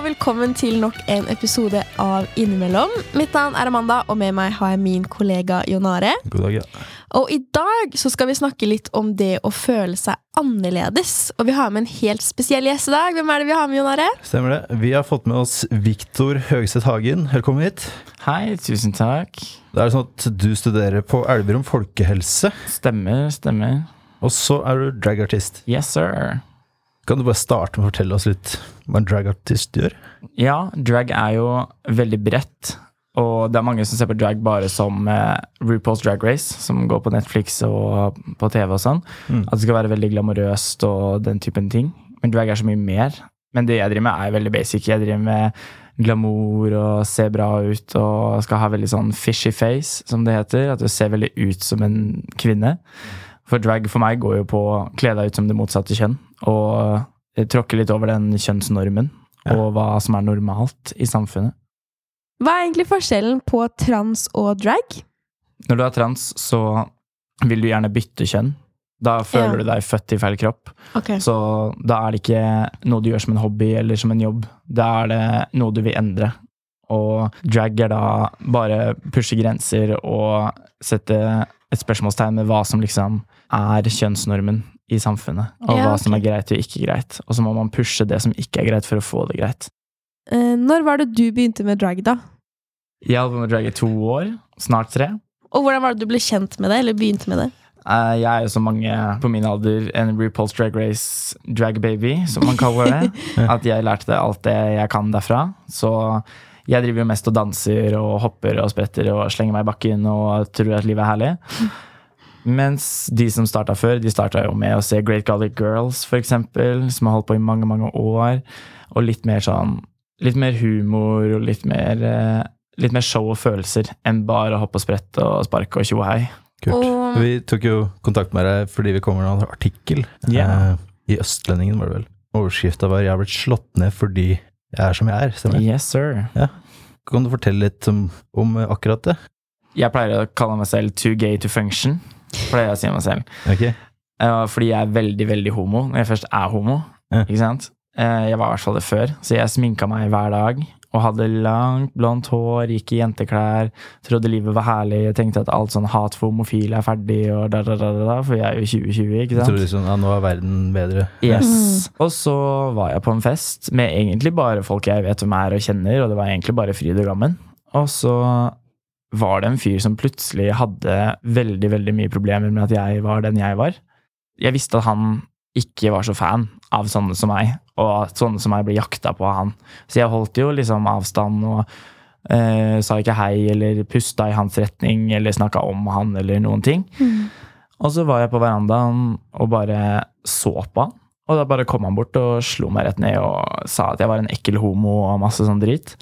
og velkommen til nok en episode av Innimellom. Mitt navn er Amanda, og med meg har jeg min kollega Jonare. God dag, ja. Og i dag så skal vi snakke litt om det å føle seg annerledes. Og vi har med en helt spesiell gjest i dag. Hvem er det vi har med, Jonare? Stemmer det. Vi har fått med oss Viktor Høgseth Hagen. Velkommen hit. Hei, tusen takk. Det er sånn at du studerer på Elverum folkehelse, Stemmer, stemmer. og så er du dragartist. Yes, sir. Kan du bare starte med å fortelle oss litt hva en dragartist gjør? Ja, drag er jo veldig bredt. Og det er mange som ser på drag bare som eh, RuPaul's Drag Race, som går på Netflix og på TV og sånn. Mm. At det skal være veldig glamorøst og den typen ting. Men drag er så mye mer. Men det jeg driver med, er veldig basic. Jeg driver med glamour og ser bra ut og skal ha veldig sånn fishy face, som det heter. At du ser veldig ut som en kvinne. For drag for meg går jo på å kle deg ut som det motsatte kjønn. Og tråkke litt over den kjønnsnormen, Ja. og hva som er normalt i samfunnet. Hva er egentlig forskjellen på trans og drag? Når du er trans, så vil du gjerne bytte kjønn. Da føler Ja. du deg født i feil kropp. Okay. Så da er det ikke noe du gjør som en hobby eller som en jobb. Da er det noe du vil endre. Og drag er da bare pushe grenser og sette et spørsmålstegn med hva som liksom er kjønnsnormen i samfunnet. Og Ja, hva som er greit og ikke greit. Og så må man pushe det som ikke er greit, for å få det greit. Eh, når var det du begynte med drag, da? Jeg holdt på med drag i to år. Snart tre. Og hvordan var det du ble kjent med det, eller begynte med det? Eh, Jeg er jo som mange på min alder en RuPaul's Drag Race drag baby, som man kaller det. At jeg lærte alt det jeg kan derfra. Så jeg driver jo mest og danser og hopper og spretter og slenger meg i bakken og tror at livet er herlig. Mens de som starta før, de starta jo med å se Great Gallic Girls, eksempel, som har holdt på i mange, mange år. Og litt mer sånn Litt mer humor og litt mer eh, Litt mer show og følelser enn bare å hoppe og sprette og sparke og tjo og hei. Kult. Og- Vi tok jo kontakt med deg fordi vi kommer med en artikkel yeah. eh, i Østlendingen, var det vel. Overskrifta var 'Jeg har blitt slått ned fordi jeg er som jeg er'. Stemmer? Yes, sir. Kan du fortelle litt om, om akkurat det? Jeg pleier å kalle meg selv too gay to function. Pleier jeg å si meg selv. Okay. Uh, Fordi jeg er veldig, veldig homo når jeg først er homo. Ja. Ikke sant? Uh, Jeg var i hvert fall det før, så jeg sminka meg hver dag. Og hadde langt, blondt hår, gikk i jenteklær, trodde livet var herlig. Jeg tenkte at alt sånn hat for homofile er ferdig, og da, da, da, da, for jeg er jo 2020, ikke sant? tror sånn, ja, nå er verden bedre. Yes. Og så var jeg på en fest med egentlig bare folk jeg vet hvem er og kjenner, og det var egentlig bare fryd og gammen. Og så var det en fyr som plutselig hadde veldig, veldig mye problemer med at jeg var den jeg var. Jeg visste at han ikke var så fan av sånne som meg, og at sånne som meg ble jakta på av han. Så jeg holdt jo liksom avstand og eh, sa ikke hei, eller pusta i hans retning, eller snakka om han, eller noen ting. Og så var jeg på verandaen og bare så på han. Og da bare kom han bort og slo meg rett ned og sa at jeg var en ekkel homo og masse sånn drit.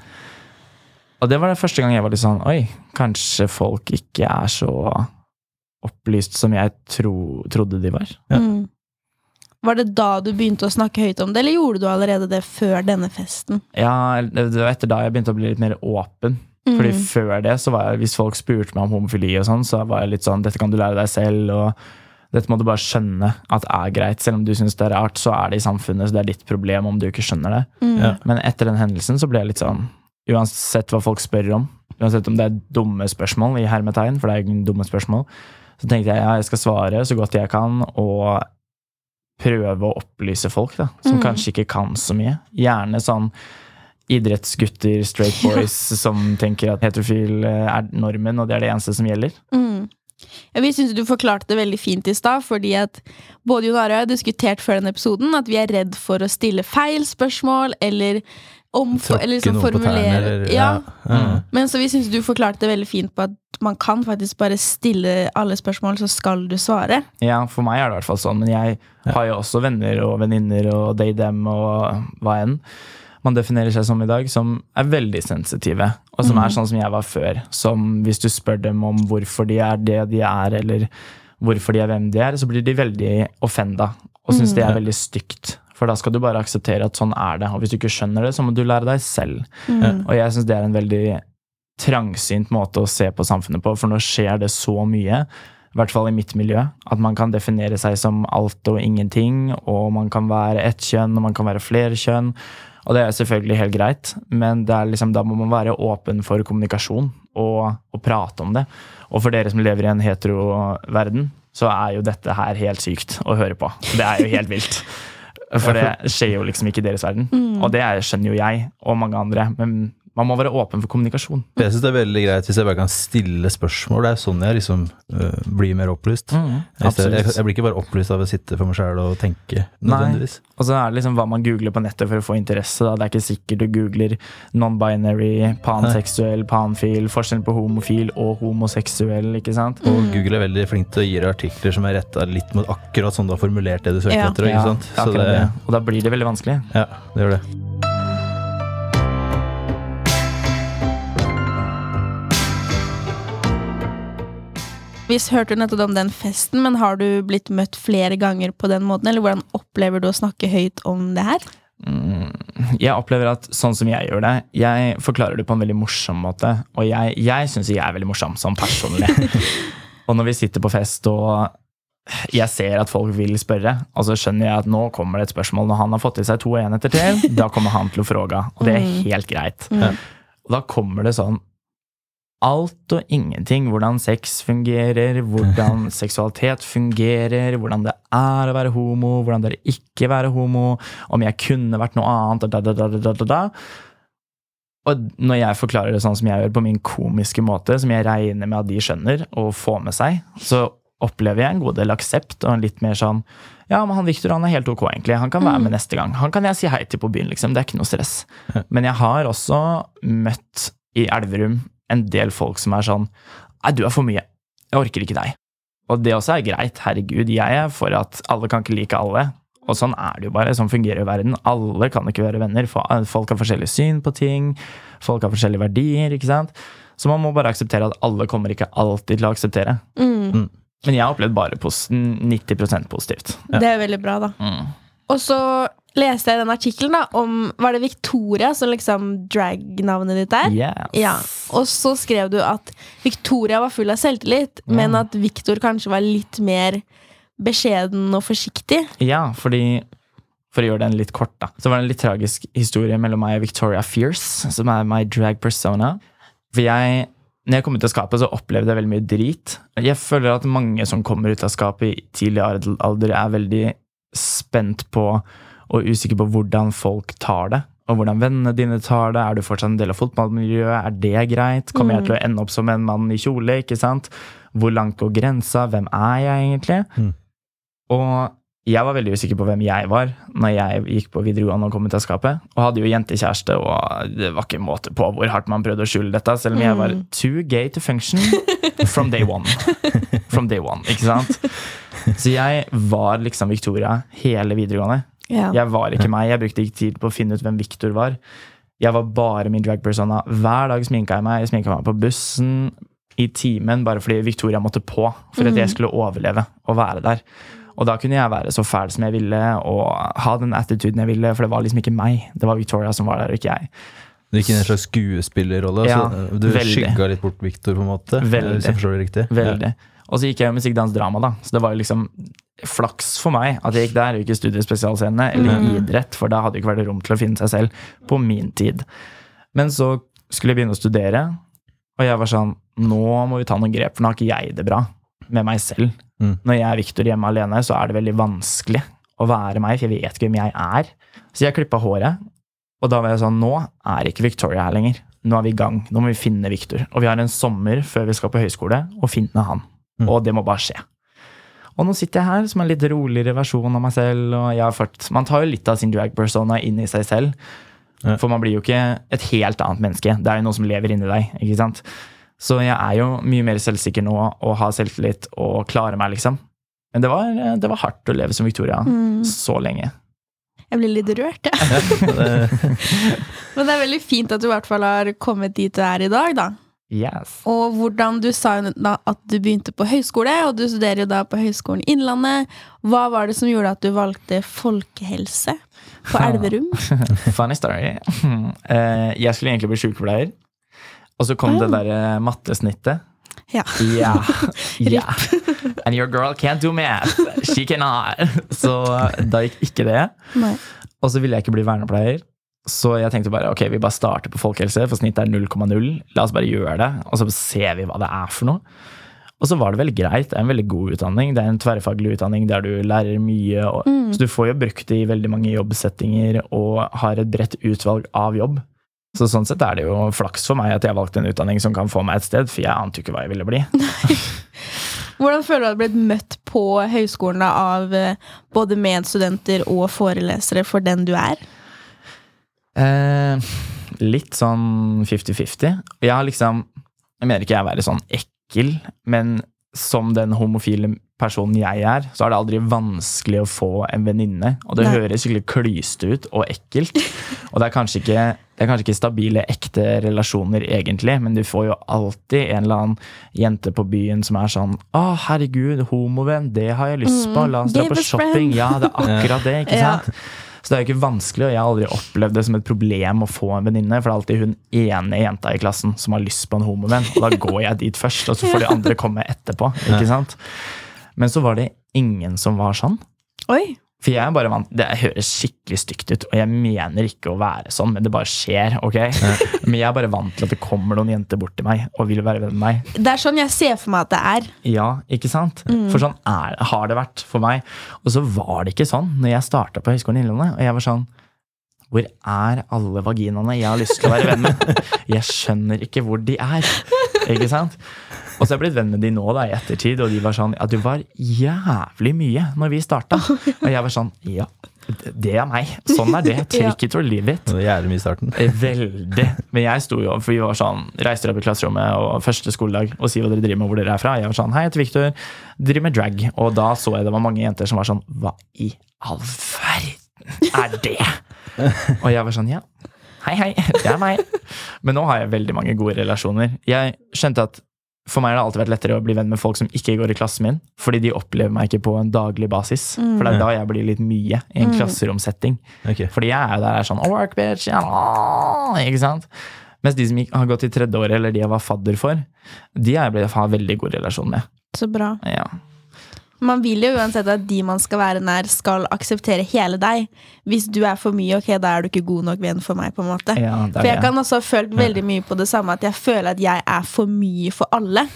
Og det var det første gang jeg var litt sånn Oi, kanskje folk ikke er så opplyst som jeg tro, trodde de var. Ja. Mm. Var det da du begynte å snakke høyt om det, eller gjorde du allerede det før denne festen? Ja, det var etter da jeg begynte å bli litt mer åpen. Fordi Mm. før det, så var jeg, hvis folk spurte meg om homofili og sånn, så var jeg litt sånn Dette kan du lære deg selv, og dette må du bare skjønne at er greit. Selv om du syns det er rart, så er det i samfunnet, så det er ditt problem om du ikke skjønner det. Mm. Ja. Men etter den hendelsen så ble jeg litt sånn Uansett hva folk spør om, uansett om det er dumme spørsmål, i hermetegn, for det er jo dumme spørsmål, så tenkte jeg ja, jeg skal svare så godt jeg kan, og prøve å opplyse folk, da, som Mm. kanskje ikke kan så mye. Gjerne sånn idrettsgutter, straight boys, som tenker at heterofil eh, er normen, og det er det eneste som gjelder. Mm. Ja, vi syns du forklarte det veldig fint i stad, fordi at både Jon Are og jeg har diskutert før denne episoden at vi er redd for å stille feil spørsmål, eller om eller liksom formulere eller ja. ja. Men så vi syns du forklarte det veldig fint på at man kan faktisk bare stille alle spørsmål, så skal du svare. Ja, for meg er det i hvert fall sånn, men jeg har jo også venner og venninner og they, dem og hva enn man definerer seg som i dag, som er veldig sensitive, og som er sånn som jeg var før. Som hvis du spør dem om hvorfor de er det de er, eller hvorfor de er hvem de er, så blir de veldig offenda og syns det er veldig stygt. For da skal du bare akseptere at sånn er det, og hvis du ikke skjønner det, så må du lære deg selv. Mm. Og jeg syns det er en veldig trangsynt måte å se på samfunnet på, for nå skjer det så mye i hvert fall i mitt miljø, at man kan definere seg som alt og ingenting, og man kan være ett kjønn, og man kan være flere kjønn. Og det er selvfølgelig helt greit, men er liksom, da må man være åpen for kommunikasjon og, og prate om det. Og for dere som lever i en hetero-verden, så er jo dette her helt sykt å høre på. Det er jo helt vilt. For det skjer jo liksom ikke i deres verden. Og det er- skjønner jo jeg og mange andre. Men man må være åpen for kommunikasjon. Jeg syns det er veldig greit hvis jeg bare kan stille spørsmål. Det er sånn jeg liksom øh, blir mer opplyst. Mm, jeg, jeg blir ikke bare opplyst av å sitte for meg sjæl og tenke, nødvendigvis. Og så er det liksom hva man googler på nettet for å få interesse. Da. Det er ikke sikkert du googler non-binary, panseksuell, panfil, forskjell på homofil og homoseksuell. ikke sant? Og Google er veldig flink til å gi deg artikler som er retta litt mot akkurat sånn du har formulert det du søker Ja. etter. Ikke sant? Så det, det. Og da blir det veldig vanskelig. ja, det gjør det. Vi hørte jo nettopp om den festen, men har du blitt møtt flere ganger på den måten? Eller hvordan opplever du å snakke høyt om det her? Mm, Jeg opplever at sånn som jeg gjør det, jeg forklarer det på en veldig morsom måte. Og jeg, jeg syns jeg er veldig morsom, sånn personlig. og når vi sitter på fest og jeg ser at folk vil spørre, og så skjønner jeg at nå kommer det et spørsmål. Når han har fått i seg to enheter til, da kommer han til å fråga. Og det er helt greit. Mm. Og da kommer det sånn alt og ingenting. Hvordan sex fungerer, hvordan seksualitet fungerer, hvordan det er å være homo, hvordan det er ikke være homo, om jeg kunne vært noe annet, da, da, da, da, da, da, da. Og når jeg forklarer det sånn som jeg gjør, på min komiske måte, som jeg regner med at de skjønner og får med seg, så opplever jeg en god del aksept og en litt mer sånn ja, men han Viktor han er helt ok, egentlig. Han kan være med neste gang. Han kan jeg si hei til på byen, liksom. Det er ikke noe stress. Men jeg har også møtt i Elverum en del folk som er sånn Nei, du er for mye. Jeg orker ikke deg. Og det også er greit. Herregud, jeg er for at alle kan ikke like alle. Og sånn er det jo bare. Sånn fungerer jo verden. Alle kan ikke være venner. Folk har forskjellig syn på ting. Folk har forskjellige verdier, ikke sant. Så man må bare akseptere at alle kommer ikke alltid til å akseptere. Mm. Men jeg har opplevd bare pos 90% positivt. Det er veldig bra, da. Mm. Og så leste jeg den artikkelen om Var det Victoria som liksom drag-navnet ditt er? Yes. Ja, Og så skrev du at Victoria var full av selvtillit, men at Victor kanskje var litt mer beskjeden og forsiktig. Ja, fordi For å gjøre den litt kort, da. Så var det en litt tragisk historie mellom meg og Victoria Fierce, som er my drag persona. For jeg når jeg kom ut av skapet, så opplevde jeg veldig mye drit. Jeg føler at mange som kommer ut av skapet i tidlig alder, er veldig spent på og usikker på hvordan folk tar det. Og hvordan vennene dine tar det. Er du fortsatt en del av fotballmiljøet? Er det greit? Kommer jeg til å ende opp som en mann i kjole? ikke sant? Hvor langt går grensa? Hvem er jeg egentlig? Mm. Og jeg var veldig usikker på hvem jeg var når jeg gikk på videregående og kom ut av skapet. Og hadde jo jentekjæreste, og det var ikke måte på hvor hardt man prøvde å skjule dette. Selv om jeg var too gay to function from day one. From day one, ikke sant? Så jeg var liksom Victoria hele videregående. Ja. Jeg var ikke meg. Jeg brukte ikke tid på å finne ut hvem Victor var. Jeg var bare min dragpersona. Hver dag sminka jeg meg. Jeg sminka meg på bussen, i timen, bare fordi Victoria måtte på. For at jeg skulle overleve og være der. Og da kunne jeg være så fæl som jeg ville og ha den attituden jeg ville, for det var liksom ikke meg. Det var Victoria som var der, og ikke jeg. Du gikk inn i en slags skuespillerrolle. Ja, du veldig. skygga litt bort Victor, på en måte. Veldig. Hvis jeg forstår det riktig. Veldig. Og så gikk jeg musikk, dans, drama, da. Så det var jo liksom flaks for meg at jeg gikk der, og ikke studiespesialscene eller idrett, for da hadde det ikke vært rom til å finne seg selv på min tid. Men så skulle jeg begynne å studere, og jeg var sånn Nå må vi ta noen grep, for nå har ikke jeg det bra med meg selv. Mm. Når jeg er Victor hjemme alene, så er det veldig vanskelig å være meg, for jeg vet ikke hvem jeg er. Så jeg klippa håret, og da var jeg sånn Nå er ikke Victoria her lenger. Nå er vi i gang. Nå må vi finne Victor. Og vi har en sommer før vi skal på høyskole, og finne han. Mm. Og det må bare skje. Og nå sitter jeg her som en litt roligere versjon av meg selv. og jeg har ført, Man tar jo litt av sin drag persona inn i seg selv. Ja. For man blir jo ikke et helt annet menneske. Det er jo noe som lever inni deg. ikke sant? Så jeg er jo mye mer selvsikker nå og har selvtillit og klarer meg, liksom. Men det var, det var hardt å leve som Victoria Mm. så lenge. Jeg blir litt rørt, jeg. Ja. Men det er veldig fint at du i hvert fall har kommet dit du er i dag, da. Yes. Og hvordan du sa da at du begynte på høyskole, og du studerer jo da på Høgskolen Innlandet. Hva var det som gjorde at du valgte folkehelse på Elverum? Funny story. Eh, Jeg skulle egentlig bli sykepleier. Og så kom det der eh, mattesnittet. Ja. Yeah. yeah. And your girl can't do math. She cannot. Så da gikk ikke det. Nei. Og så ville jeg ikke bli vernepleier. Så jeg tenkte bare ok, vi bare starter på folkehelse, for snittet er 0,0. La oss bare gjøre det, og så ser vi hva det er for noe. Og så var det veldig greit. Det er en veldig god utdanning. Det er en tverrfaglig utdanning der du lærer mye. Og, Så du får jo brukt det i veldig mange jobbsettinger og har et bredt utvalg av jobb. Så sånn sett er det jo flaks for meg at jeg valgte en utdanning som kan få meg et sted, for jeg ante jo ikke hva jeg ville bli. Hvordan føler du at du har blitt møtt på høyskolen av eh, både medstudenter og forelesere for den du er? Eh, litt sånn 50-50. Jeg har liksom Jeg mener ikke jeg er være sånn ekkel, men som den homofile personen jeg er, så er det aldri vanskelig å få en venninne. Og det Nei. høres skikkelig klyste ut og ekkelt. Og det er kanskje ikke det er kanskje ikke stabile, ekte relasjoner, egentlig, men du får jo alltid en eller annen jente på byen som er sånn 'Å, herregud, homovenn, det har jeg lyst på. La oss dra på shopping.' friend. Ja, det er akkurat det, ikke Ja. Så det er jo ikke vanskelig, og jeg har aldri opplevd det som et problem å få en venninne, for det er alltid hun ene jenta i klassen som har lyst på en homovenn, og da går jeg dit først, og så får de andre komme etterpå, ikke sant? Men så var det ingen som var sånn. Oi! For jeg er bare vant, Det høres skikkelig stygt ut, og jeg mener ikke å være sånn, men det bare skjer. ok? Men jeg er bare vant til at det kommer noen jenter bort til meg og vil være venn med meg. Det er sånn jeg ser for meg at det er. Ja, ikke sant? For sånn er, har det vært for meg. Og så var det ikke sånn når jeg starta på Høgskolen Innlandet. Og jeg var sånn Hvor er alle vaginaene jeg har lyst til å være venn med? Jeg skjønner ikke hvor de er. Ikke sant? Og så har jeg blitt venn med de nå da, i ettertid, og de var sånn Ja, du var jævlig mye når vi starta. Og jeg var sånn Ja, det er meg. Sånn er det. Take it or leave it. Det var jævlig mye i starten. Eh, Veldig. Men jeg sto jo, for vi var sånn, reiste opp i klasserommet og første skoledag og si hva dere driver med, hvor dere er fra. Jeg var sånn, hei, jeg heter Victor, driver med drag. Og da så jeg det var mange jenter som var sånn, hva i all verden er det? Og jeg var sånn, ja, hei, hei, det er meg. Men nå har jeg veldig mange gode relasjoner. Jeg skjønte at for meg har det alltid vært lettere å bli venn med folk som ikke går i klassen min, fordi de opplever meg ikke på en daglig basis. For det er da jeg blir litt mye i en klasseromsetting. Okay. Fordi jeg er jo der er sånn Work, bitch! Ja, ikke sant? Mens de som har gått i tredje året, eller de jeg var fadder for, de har jeg blitt har veldig god relasjon med. Så bra. Ja. Man vil jo uansett at de man skal være nær, skal akseptere hele deg. Hvis du er for mye, ok, da er du ikke god nok venn for meg. på en måte Ja, For jeg kan også ha følt veldig mye på det samme, at jeg føler at jeg er for mye for alle.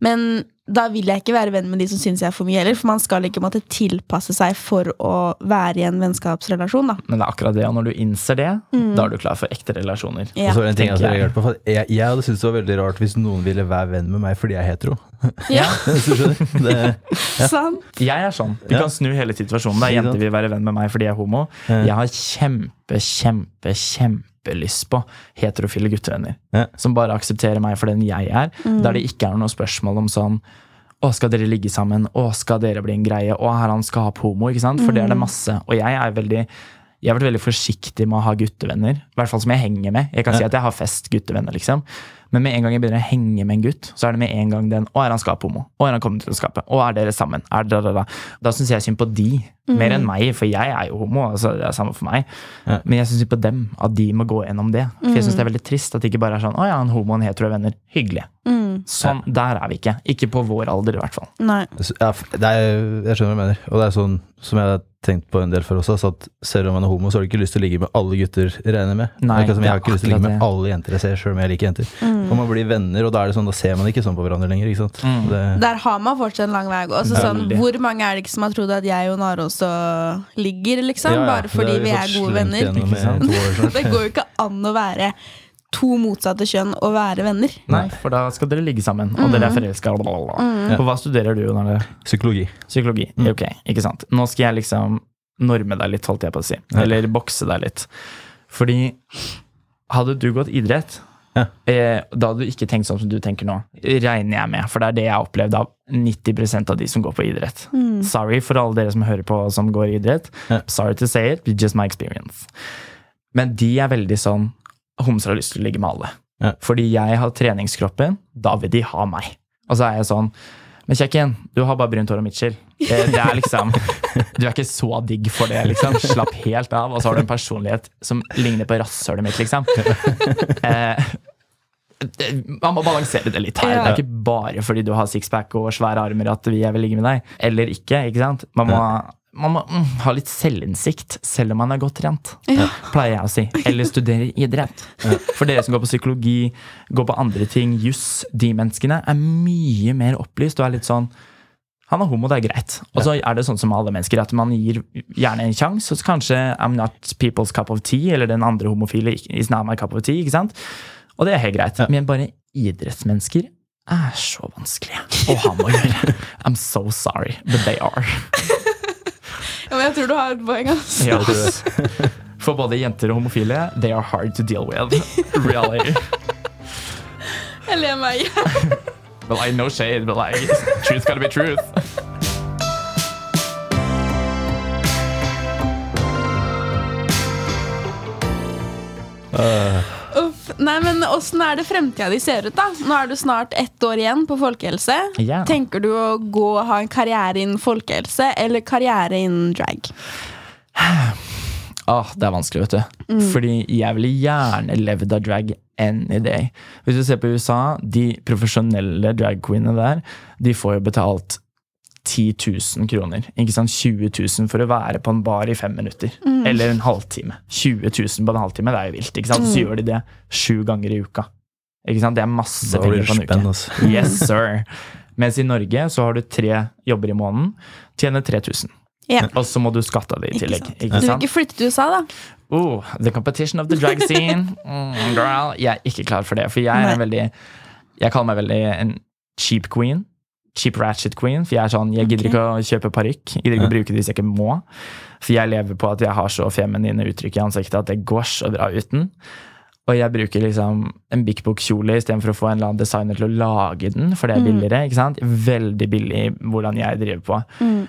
Men da vil jeg ikke være venn med de som syns jeg er for mye heller, for man skal ikke måtte tilpasse seg for å være i en vennskapsrelasjon. da Men det er akkurat det, og når du innser det, da er du klar for ekte relasjoner. Ja. Og så er det en ting jeg, jeg. på, jeg, jeg hadde syntes det var veldig rart hvis noen ville være venn med meg fordi jeg er hetero. Ja, det, ja. Sant? Jeg er sånn. Du Ja. kan snu hele situasjonen. Da jenter vil være venn med meg fordi jeg er homo. Ja. Jeg har kjempe, kjempe, kjempe, kjempelyst på heterofile guttevenner. Ja. Som bare aksepterer meg for den jeg er. Der det ikke er noe spørsmål om sånn å, skal dere ligge sammen? Å, skal dere bli en greie? Å, her han skal ha homo, ikke sant? For det er det masse. Og jeg er veldig jeg har vært veldig forsiktig med å ha guttevenner. I hvert fall som jeg henger med. Jeg kan Ja. si at jeg har fest guttevenner, liksom. Men med en gang jeg begynner å henge med en gutt, så er det med en gang den Å, er han skaphomo? Å, er han kommet til å skape? Å, er dere sammen? Er da, da, da. da syns jeg synd på de, mer enn meg, for jeg er jo homo. Altså, det er samme for meg. Ja. Men jeg syns synd på dem, at de må gå gjennom det. For jeg syns det er veldig trist at det ikke bare er sånn Å ja, en homo og en hetero er venner. Hyggelig. Mm. Sånn, Der er vi ikke. Ikke på vår alder, i hvert fall. Nei. ja, det er, jeg skjønner hva du mener. Og det er sånn som jeg har tenkt på en del før også, at selv om man er homo, så har du ikke lyst til å ligge med alle gutter, regner jeg med. Nei, som jeg har ikke lyst til å ligge med alle jenter jeg ser, selv om jeg liker jenter. Og man blir venner, og da er det sånn, da ser man ikke sånn på hverandre lenger, ikke sant. Mm. Det, Der har man fortsatt en lang vei å gå. Altså, sånn, hvor mange er det ikke som har trodd at jeg og Nare også ligger, liksom? Ja, ja, Bare fordi har vi er gode venner. gjennom år. Det går jo ikke an å være to motsatte kjønn og være venner. Nei, for da skal dere ligge sammen, og dere er forelska. Ja. Hva studerer du, Narle? Psykologi. Psykologi. Mm. Ok, ikke sant. Nå skal jeg liksom norme deg litt, holdt jeg på å si. Ja. Eller bokse deg litt. Fordi hadde du gått idrett, Ja. eh, da hadde du ikke tenkt sånn som du tenker nå. Regner jeg med, for det er det jeg har opplevd av 90% av de som går på idrett. Sorry for alle dere som hører på som går i idrett. Ja. Sorry to say it, but just my experience. Men de er veldig sånn Homser har lyst til å ligge med alle. Ja. Fordi jeg har treningskroppen, da vil de ha meg. Og så er jeg sånn Men kjekken, du har bare brunt hår og midtskill. Det, det er liksom Du er ikke så digg for det, liksom. Slapp helt av. Og så har du en personlighet som ligner på rasshølet mitt, liksom. Eh, Man må balansere det litt her. Ja. Det er ikke bare fordi du har sixpack og svære armer at vi vil ligge med deg. Eller ikke. ikke sant? Man må, man må mm, ha litt selvinnsikt, selv om man er godt trent. Pleier jeg å si. Eller studere idrett. For dere som går på psykologi, går på andre ting, juss, de menneskene er mye mer opplyst og er litt sånn han er homo, det er greit. Og så er det sånn som alle mennesker, at man gir gjerne en sjanse. Så kanskje I'm not people's cup of tea, eller den andre homofile is not my cup of tea. ikke sant? Og det er helt greit. Men bare idrettsmennesker er så vanskelige å ha med å gjøre. I'm so sorry, but they are. Ja, men jeg tror du har et poeng. altså. Ja. For både jenter og homofile, they are hard to deal with. Really. Jeg ler meg. But like, no shade, but like, truth gotta be truth. Uff. Nei, men Åssen er det fremtida di ser ut? da? Nå er du snart ett år igjen på folkehelse. Ja. Tenker du å gå og ha en karriere innen folkehelse eller karriere innen drag? Ah, det er vanskelig, vet du. Fordi jeg ville gjerne levd av drag any day. Hvis du ser på USA, de profesjonelle drag queenene der, de får jo betalt 10 000 kroner. Ikke sant? 20 000 for å være på en bar i fem minutter. Eller en halvtime. 20 000 på en halvtime, det er jo vilt. ikke sant? Så gjør de det sju ganger i uka. Ikke sant? Det er masse da penger på en uke. altså. Yes, sir. Mens i Norge så har du tre jobber i måneden, tjener 3000. Yeah. Og så må du skatte av det i Ikke tillegg. sant. Ikke Du vil ikke flytte til USA, da? Oh, the competition of the drag scene. Mm, girl, jeg er ikke klar for det. For jeg er en veldig Jeg kaller meg veldig en cheap queen. Cheap ratchet queen. For jeg er sånn, jeg gidder okay. ikke å kjøpe parykk. Gidder ikke å bruke det hvis jeg ikke må. For jeg lever på at jeg har så feminine uttrykk i ansiktet at det går så bra uten. Og jeg bruker liksom en Big Book-kjole istedenfor å få en eller annen designer til å lage den, for det er Mm. billigere. ikke sant? Veldig billig hvordan jeg driver på. Mm.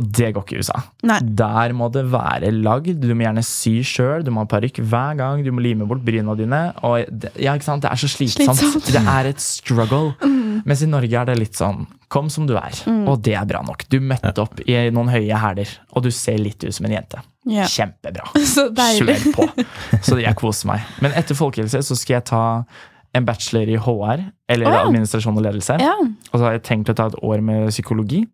Det går ikke i USA. Nei. Der må det være lagd. Du må gjerne sy sjøl. Du må ha parykk hver gang. Du må lime bort bryna dine. Og det, ja, ikke sant? det er så slitsomt. Slitsomt. Det er et struggle. Mens i Norge er det litt sånn Kom som du er. Og det er bra nok. Du møtte opp i noen høye hæler, og du ser litt ut som en jente. Ja. Kjempebra. Så deilig. Kjør på. Så jeg koser meg. Men etter folkehelse så skal jeg ta en bachelor i HR, eller oh, ja. administrasjon og ledelse. Ja, Og så har jeg tenkt å ta et år med psykologi.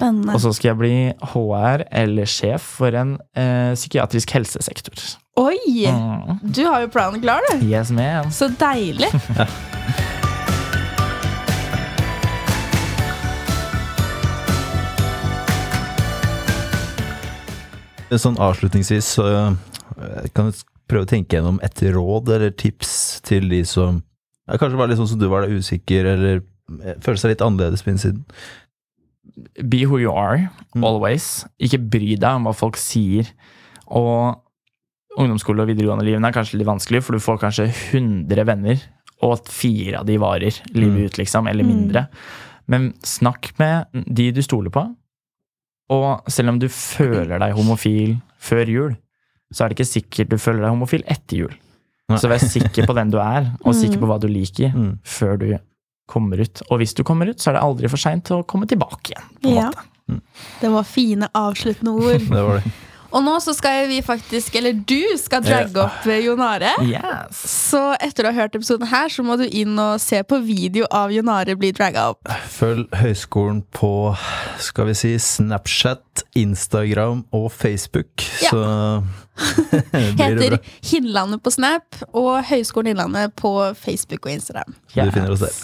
Spennende. Og så skal jeg bli HR eller sjef for en eh, psykiatrisk helsesektor. Oi! Mm. Du har jo planen klar, du. Yes, man. Så deilig. Sånn avslutningsvis så eh, kan du prøve å tenke gjennom et råd eller tips til de som ja, kanskje var litt sånn som du var da, usikker, eller eh, føler seg litt annerledes på innsiden. Be who you are, Mm. always. Ikke bry deg om hva folk sier. Og ungdomsskole og videregående livene er kanskje litt vanskelig, for du får kanskje 100 venner, og at fire av de varer livet Mm. ut, liksom, eller Mm. mindre. Men snakk med de du stoler på. Og selv om du føler deg homofil før jul, så er det ikke sikkert du føler deg homofil etter jul. Nei. Så vær sikker på den du er, og sikker på hva du liker, Mm. før du kommer ut. Og hvis du kommer ut, så er det aldri for seint å komme tilbake igjen. på en Ja. måte. Det var fine avsluttende ord. Det var det. Og nå så skal vi faktisk, eller du skal dragge opp eh, Jon Are. Yes. Så etter å ha hørt episoden her, så må du inn og se på video av Jon Are bli dragga opp. Følg høyskolen på skal vi si Snapchat, Instagram og Facebook, Ja. så blir det Heter bra. Hinnlandet på Snap og Høgskolen Innlandet på Facebook og Instagram. Du finner oss der.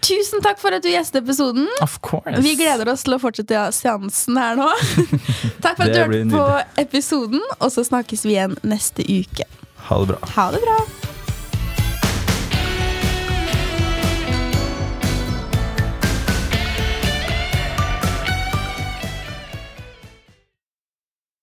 Tusen takk for at du gjestet episoden. Of course. Vi gleder oss til å fortsette seansen her nå. Takk for at du hørte på episoden, og så snakkes vi igjen neste uke. Ha det bra. Ha det bra.